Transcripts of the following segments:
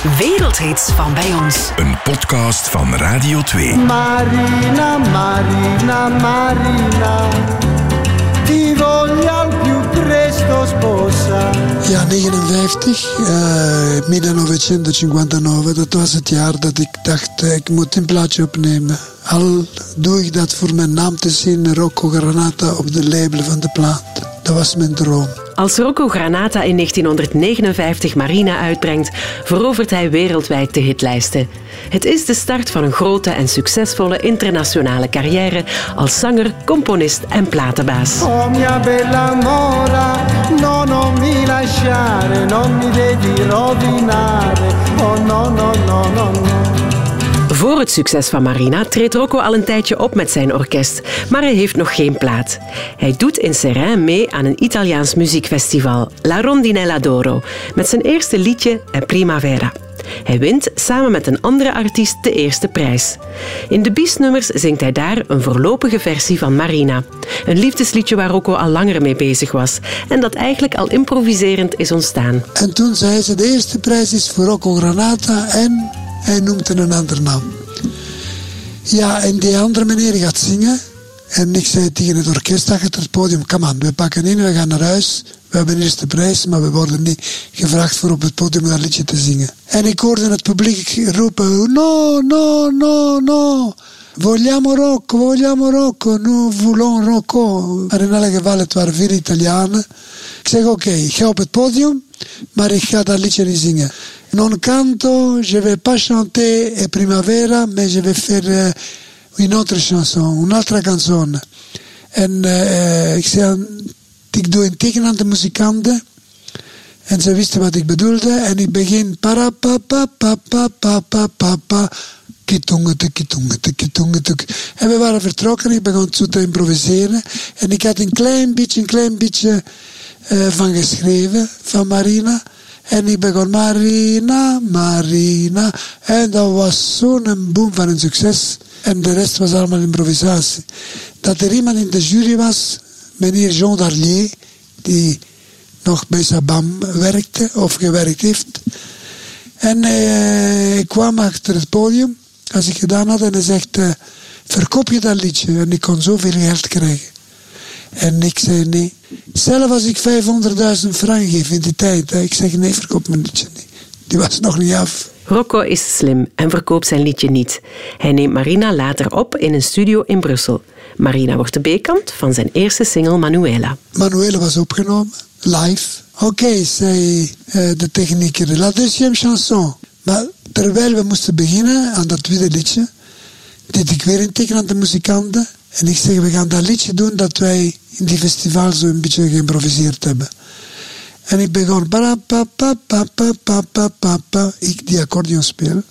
Wereldhits van bij ons. Een podcast van Radio 2. Marina, Marina, Marina, ti voglio al più presto sposare. Ja, 59, uh, 1959, dat was het jaar dat ik dacht, ik moet een plaatje opnemen. Al doe ik dat voor mijn naam te zien, Rocco Granata op de label van de plaat. Dat was mijn droom. Als Rocco Granata in 1959 Marina uitbrengt, verovert hij wereldwijd de hitlijsten. Het is de start van een grote en succesvolle internationale carrière als zanger, componist en platenbaas. Oh mia bella mi lasciare, non mi devi rovinare. Oh no, no, no, no. Voor het succes van Marina treedt Rocco al een tijdje op met zijn orkest, maar hij heeft nog geen plaat. Hij doet in Serrain mee aan een Italiaans muziekfestival, La Rondinella d'Oro, met zijn eerste liedje Primavera. Hij wint samen met een andere artiest de eerste prijs. In de biesnummers zingt hij daar een voorlopige versie van Marina. Een liefdesliedje waar Rocco al langer mee bezig was en dat eigenlijk al improviserend is ontstaan. En toen zei ze, de eerste prijs is voor Rocco Granata en hij noemt een andere naam. Ja, en die andere meneer gaat zingen. En ik zei tegen het orkest achter het podium, kom aan, we pakken in, we gaan naar huis. We hebben eerst de prijs, maar we worden niet gevraagd voor op het podium dat liedje te zingen. En ik hoorde het publiek roepen, no, no, no, no. Vogliamo Rocco, vogliamo Rocco, no voulons Rocco. Maar in alle geval, het waren vier Italianen. Ik zeg, oké, ik ga op het podium, maar ik ga dat liedje niet zingen. Non canto, je vais pas chanter Primavera, mais je vais faire une autre chanson, un'altra canzone. En uh, ik zei, ik doe een teken aan de muzikanten. En ze wisten wat ik bedoelde. En ik begin para pa pa pa pa pa pa pa pa. En we waren vertrokken. Ik begon zo te improviseren. En ik had een klein beetje, een klein beetje uh, van geschreven van Marina. En ik begon Marina, Marina. En dat was zo'n boom van een succes. En de rest was allemaal improvisatie. Dat er iemand in de jury was, meneer Jean Darlier, die nog bij Sabam werkte of gewerkt heeft. En eh, ik kwam achter het podium, als ik gedaan had, en hij zegt, uh, verkoop je dat liedje? En ik kon zoveel geld krijgen. En ik zei nee. Zelf als ik 500.000 frank geef in die tijd, ik zeg nee, verkoop mijn liedje niet. Die was nog niet af. Rocco is slim en verkoopt zijn liedje niet. Hij neemt Marina later op in een studio in Brussel. Marina wordt de B-kant van zijn eerste single Manuela. Manuela was opgenomen, live. Oké, okay, zei uh, de technieker, la deuxième chanson. Maar terwijl we moesten beginnen aan dat tweede liedje, deed ik weer een teken aan de muzikanten. En ik zeg, we gaan dat liedje doen dat wij in die festival zo een beetje geïmproviseerd hebben. En ik begon. Ik die accordeon speel.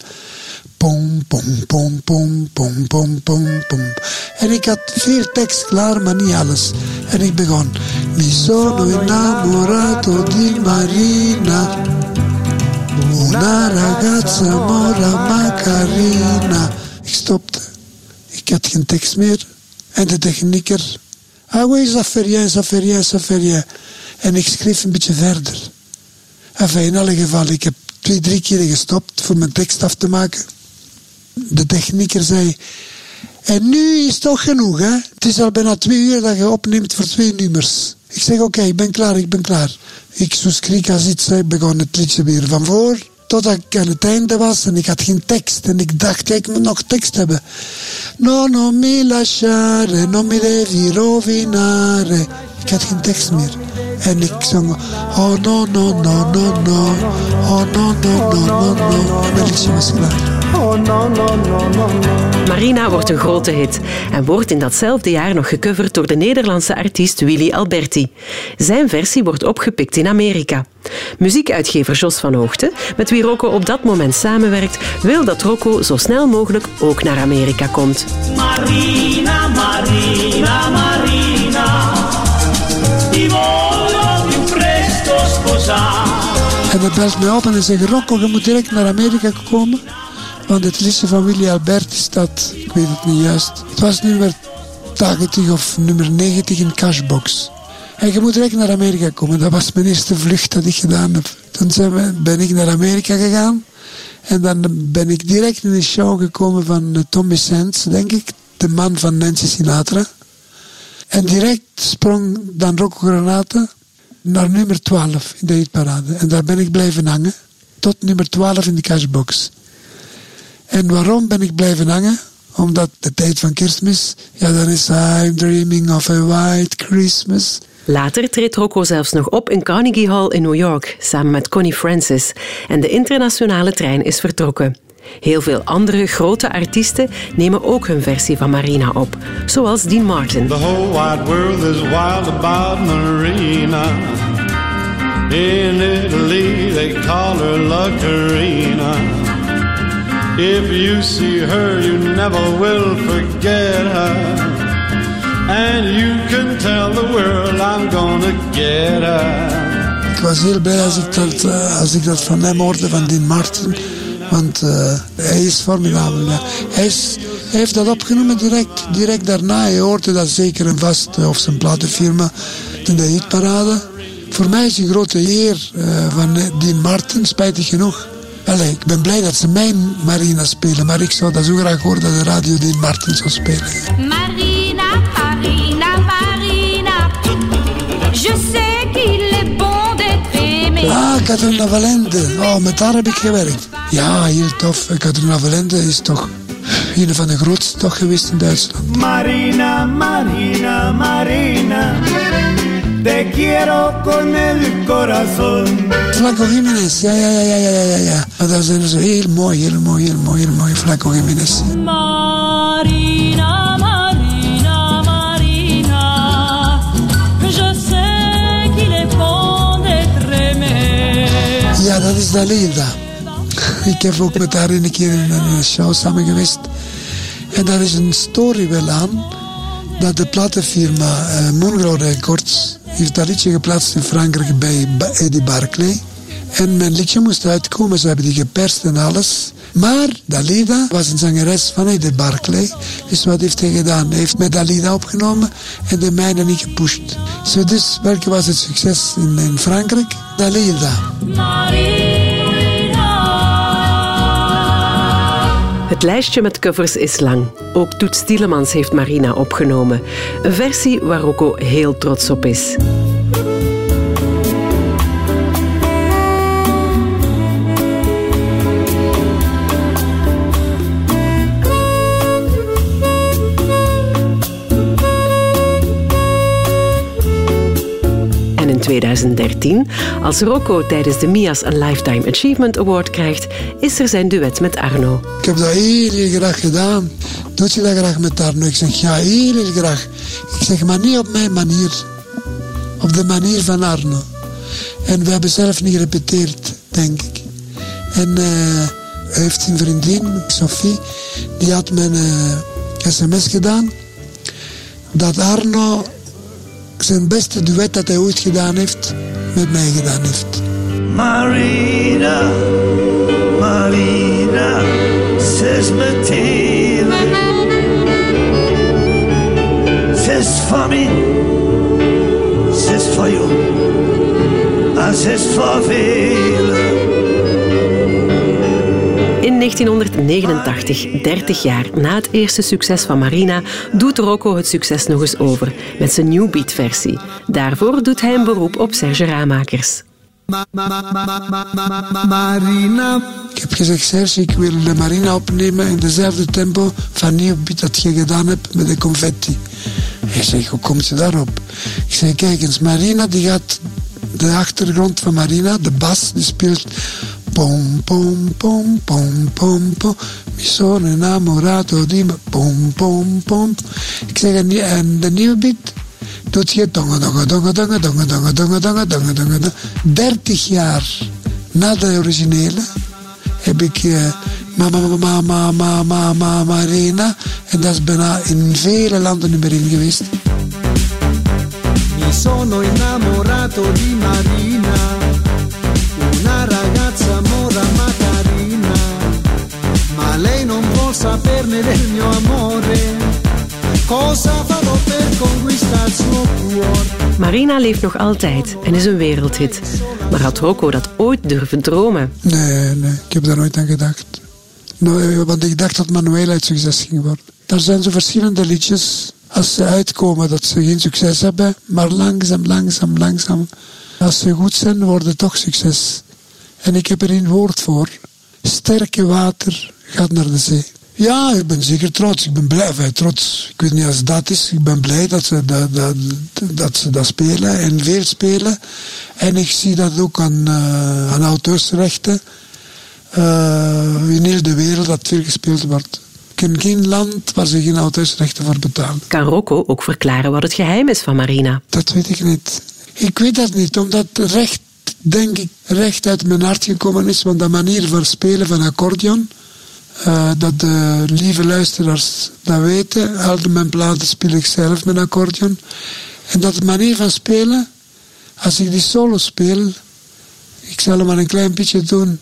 Pom, pom, pom, pom, pom, pom, pom, pom. En ik had veel tekst klaar, maar niet alles. En ik begon. Mi sono innamorato di Marina. Una ragazza mora macarina. Ik stopte. Ik had geen tekst meer. En de technieker, ah oui, ça fait rien, ça fait rien, ça fait rien. En ik schreef een beetje verder. Enfin, in alle gevallen, ik heb twee, drie keer gestopt voor mijn tekst af te maken. De technieker zei, en nu is het toch genoeg, hè? Het is al bijna twee uur dat je opneemt voor twee nummers. Ik zeg, oké, ik ben klaar, ik ben klaar. Ik zo schrik als iets, ik begon het liedje weer van voor. Totdat ik aan het einde was en ik had geen tekst. En ik dacht, ja, ik moet nog tekst hebben. No, no mi lasciare, non mi devi rovinare. Ik had geen tekst meer. En ik zong, oh no, no, no, no, no. Oh no, no, no, no, no. Het liedje was klaar. Oh no, no, no, no, no. Marina wordt een grote hit en wordt in datzelfde jaar nog gecoverd door de Nederlandse artiest Willy Alberti. Zijn versie wordt opgepikt in Amerika. Muziekuitgever Jos van Hoogte, met wie Rocco op dat moment samenwerkt, wil dat Rocco zo snel mogelijk ook naar Amerika komt. Marina, Marina, Marina, più presto sposare. En hij belt mij op en hij zegt, Rocco, je moet direct naar Amerika komen. Want het liedje van Willy Alberti staat, ik weet het niet juist. Het was nummer 80 of nummer 90 in Cashbox. En je moet direct naar Amerika komen. Dat was mijn eerste vlucht dat ik gedaan heb. Toen zijn we, ben ik naar Amerika gegaan. En dan ben ik direct in de show gekomen van eh, Tommy Sands, denk ik. De man van Nancy Sinatra. En direct sprong dan Rocco Granata naar nummer 12 in de hitparade. En daar ben ik blijven hangen. Tot nummer 12 in de cashbox. En waarom ben ik blijven hangen? Omdat de tijd van kerstmis, ja dan is I'm dreaming of a white Christmas. Later treedt Rocco zelfs nog op in Carnegie Hall in New York, samen met Connie Francis. En de internationale trein is vertrokken. Heel veel andere grote artiesten nemen ook hun versie van Marina op, zoals Dean Martin. The whole wide world is wild about Marina. In Italy they call her La Carina. If you see her, you never will forget her. And you can tell the world I'm gonna get her. Ik was heel blij als ik dat, eh, als ik dat van hem hoorde, van Dean Martin. Want eh, hij is formidabel. Ja. Hij, hij heeft dat opgenomen direct, direct daarna. Je hoorde dat zeker en vast eh, of zijn platenfirma in de hitparade. Voor mij is een grote eer van Dean Martin, spijtig genoeg. Allee, ik ben blij dat ze mijn Marina spelen, maar ik zou dat zo graag horen dat de radio Dean Martin zou spelen. Marina, Marina, Marina. Je sais qu'il est bon d'être aimé. Ah, Caterina Valente. Oh, met haar heb ik gewerkt. Ja, heel tof. Caterina Valente is toch een van de grootste toch geweest in Duitsland. Marina, Marina, Marina. Te quiero con el corazón. Flaco Jiménez, ja, ja, ja, ja, ja, ja, ja. Maar dat zo heel mooi, heel mooi, heel mooi, heel mooi. Flaco Jiménez. Marina, Marina, Marina. Je sais qu'il est bon d'être aimé. Ja, dat is Dalida. Ik heb ook met haar een keer in een show samen geweest. En daar is een story wel aan. Dat de platenfirma Moonglow Records heeft dat liedje geplaatst in Frankrijk bij Eddie Barclay. En mijn liedje moest uitkomen, ze hebben die geperst en alles. Maar Dalida was een zangeres van Eddie Barclay. Dus wat heeft hij gedaan? Hij heeft met Dalida opgenomen en de mijne niet gepusht. Zo dus, welke was het succes in Frankrijk? Dalida. Het lijstje met covers is lang. Ook Toets Tielemans heeft Marina opgenomen. Een versie waar Rocco heel trots op is. 2013, als Rocco tijdens de MIA's een Lifetime Achievement Award krijgt, is er zijn duet met Arno. Ik heb dat heel, heel graag gedaan. Doe je dat graag met Arno? Ik zeg, ja, heel, heel graag. Ik zeg, maar niet op mijn manier. Op de manier van Arno. En we hebben zelf niet gerepeteerd, denk ik. En eh, hij heeft een vriendin, Sophie, die had een eh, sms gedaan. Dat Arno zijn beste duet dat hij ooit gedaan heeft, met mij gedaan heeft. Marina, Marina, zes meteen. Zes voor mij, zes voor jou, en zes voor velen. In 1989, 30 jaar na het eerste succes van Marina, doet Rocco het succes nog eens over met zijn New Beat versie. Daarvoor doet hij een beroep op Serge Ramakers. Marina, Ik heb gezegd, Serge, ik wil de Marina opnemen in dezelfde tempo van Nieuw Beat dat je gedaan hebt met de confetti. Hij zegt, hoe komt je daarop? Ik zeg, kijk eens, Marina die gaat, de achtergrond van Marina, de bas, die speelt pom pom pom pom pom pom mi sono innamorato di me pom pom pom ik zeg en, de nieuwe beat doet je donga donga donga donga donga donga donga donga donga donga donga 30 jaar na de originele heb ik eh, Mama Mama Mama Mama Mama Marina en dat is bijna in vele landen nummer 1 geweest mi sono innamorato di Marina, non saperne del mio amore. Cosa farò per conquistare? conquista il suo cuore. Marina leeft nog altijd en is een wereldhit. Maar had Rocco dat ooit durven dromen? Nee, nee, ik heb daar nooit aan gedacht. Nou, want ik dacht dat Manuela het succes ging worden. Er zijn zo verschillende liedjes, als ze uitkomen, dat ze geen succes hebben. Maar langzaam, langzaam, langzaam, als ze goed zijn, worden toch succes. En ik heb er een woord voor. Sterke water gaat naar de zee. Ja, ik ben zeker trots. Ik ben blij. Enfin, trots. Ik weet niet als dat is. Ik ben blij dat ze dat, dat, dat, ze dat spelen en veel spelen. En ik zie dat ook aan, eh, aan auteursrechten. eh, in heel de wereld dat veel gespeeld wordt. Ik ken geen land waar ze geen auteursrechten voor betalen. Kan Rocco ook verklaren wat het geheim is van Marina? Dat weet ik niet. Ik weet dat niet, omdat recht, denk ik, recht uit mijn hart gekomen is. Want de manier van spelen van accordeon, eh, dat de lieve luisteraars dat weten. Al mijn platen speel ik zelf met accordeon. En dat de manier van spelen, als ik die solo speel, ik zal maar een klein beetje doen.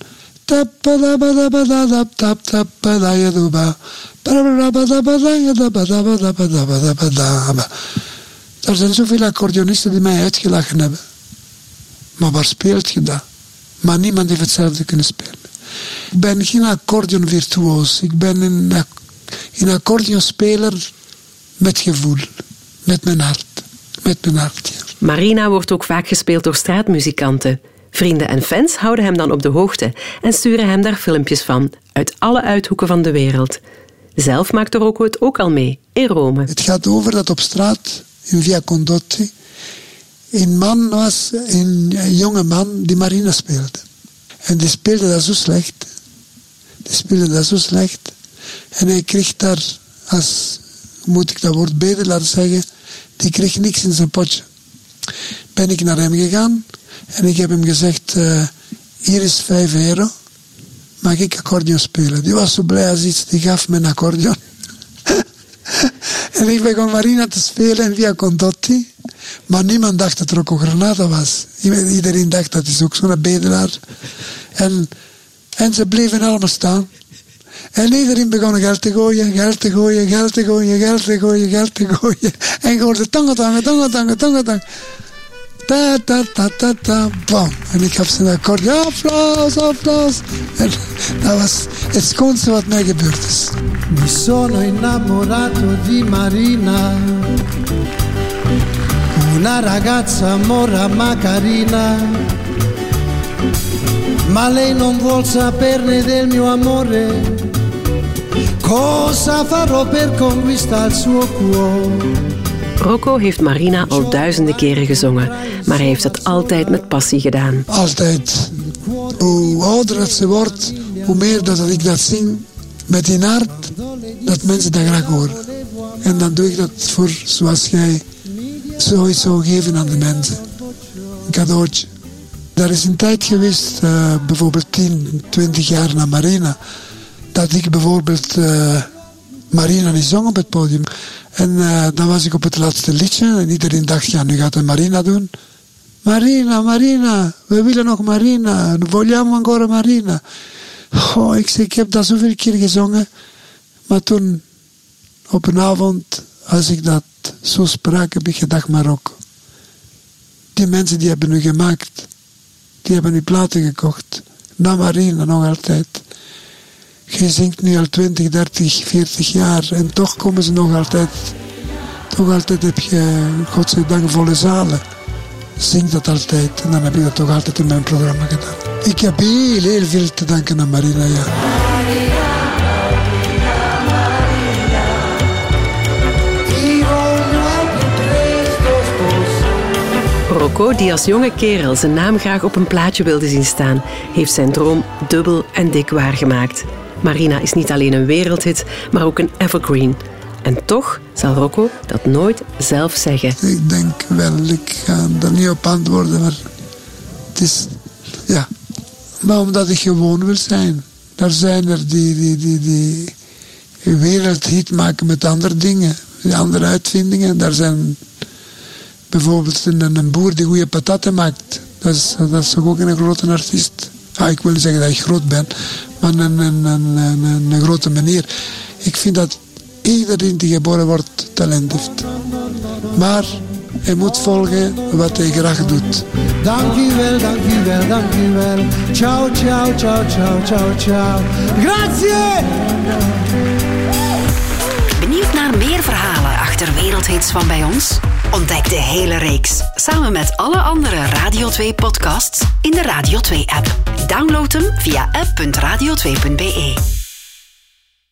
Er zijn zoveel accordeonisten die mij uitgelachen hebben. Maar waar speelt je dat? Maar niemand heeft hetzelfde kunnen spelen. Ik ben geen accordeonvirtuoos. Ik ben een, een accordeonspeler met gevoel. Met mijn hart. Met mijn hart, ja. Marina wordt ook vaak gespeeld door straatmuzikanten. Vrienden en fans houden hem dan op de hoogte en sturen hem daar filmpjes van, uit alle uithoeken van de wereld. Zelf maakte Rocco het ook al mee, in Rome. Het gaat over dat op straat, in Via Condotti, een man was, een jonge man die marina speelde. En die speelde dat zo slecht. Die speelde dat zo slecht. En hij kreeg daar, als, moet ik dat woord bedelaar zeggen, die kreeg niks in zijn potje. Ben ik naar hem gegaan en ik heb hem gezegd, eh, hier is 5 euro, mag ik accordeon spelen? Die was zo blij als iets, die gaf me een accordeon. En ik begon Marina te spelen en via Condotti. Maar niemand dacht dat Rocco Granata was. Iedereen dacht dat is ook zo'n bedelaar. En, en ze bleven allemaal staan. En iedereen begon geld te gooien, geld te gooien, geld te gooien, geld te gooien, geld te gooien. En je hoorde tongetang, tongetang, tongetang. Ta, ta, ta, ta, ta, bam. En ik gaf ze een akkoord. Ja, applaus, applaus. En dat was het schoonste wat mij gebeurd is. Mi sono innamorato di Marina, una ragazza mora ma carina, ma lei non vuol saperne del mio amore. Cosa farò per conquistare il suo cuore? Rocco heeft Marina al duizenden keren gezongen, maar hij heeft dat altijd met passie gedaan. Altijd. Hoe ouder dat ze wordt, hoe meer dat ik dat zing met in hart, dat mensen dat graag horen. En dan doe ik dat voor zoals jij zoiets geven aan de mensen. Een cadeautje. Er is een tijd geweest, eh, bijvoorbeeld 10, 20 jaar na Marina, dat ik bijvoorbeeld eh, Marina niet zong op het podium. En eh, dan was ik op het laatste liedje en iedereen dacht, ja, nu gaat hij Marina doen. Marina, Marina, we willen nog Marina, vogliamo ancora Marina. Oh, ik, zeg, ik heb dat zoveel keer gezongen, maar toen op een avond, als ik dat zo sprak, heb ik gedacht, Marokko. Die mensen die hebben nu gemaakt, die hebben nu platen gekocht. Na Marina nog altijd. Je zingt nu al 20, 30, 40 jaar en toch komen ze nog altijd. Toch altijd heb je, godzijdank, volle zalen. Zing dat altijd en dan heb ik dat toch altijd in mijn programma gedaan. Ik heb heel, heel veel te danken aan Marina, ja. Rocco, die als jonge kerel zijn naam graag op een plaatje wilde zien staan, heeft zijn droom dubbel en dik waargemaakt. Marina is niet alleen een wereldhit, maar ook een evergreen. En toch zal Rocco dat nooit zelf zeggen. Ik denk wel, ik ga er niet op antwoorden, maar het is, ja. Maar omdat ik gewoon wil zijn. Er zijn er die, die, die, die wereldhit maken met andere dingen, andere uitvindingen. Daar zijn bijvoorbeeld een, een boer die goede pataten maakt. Dat is, dat is ook een grote artiest. Ik wil niet zeggen dat ik groot ben, maar een, een, een, een, grote meneer. Ik vind dat iedereen die geboren wordt talent heeft. Maar hij moet volgen wat hij graag doet. Dankjewel, dankjewel, dankjewel. Ciao, ciao, ciao, ciao, ciao, ciao. Grazie! Naar meer verhalen achter wereldhits van bij ons? Ontdek de hele reeks samen met alle andere Radio 2 podcasts in de Radio 2 app. Download hem via app.radio2.be.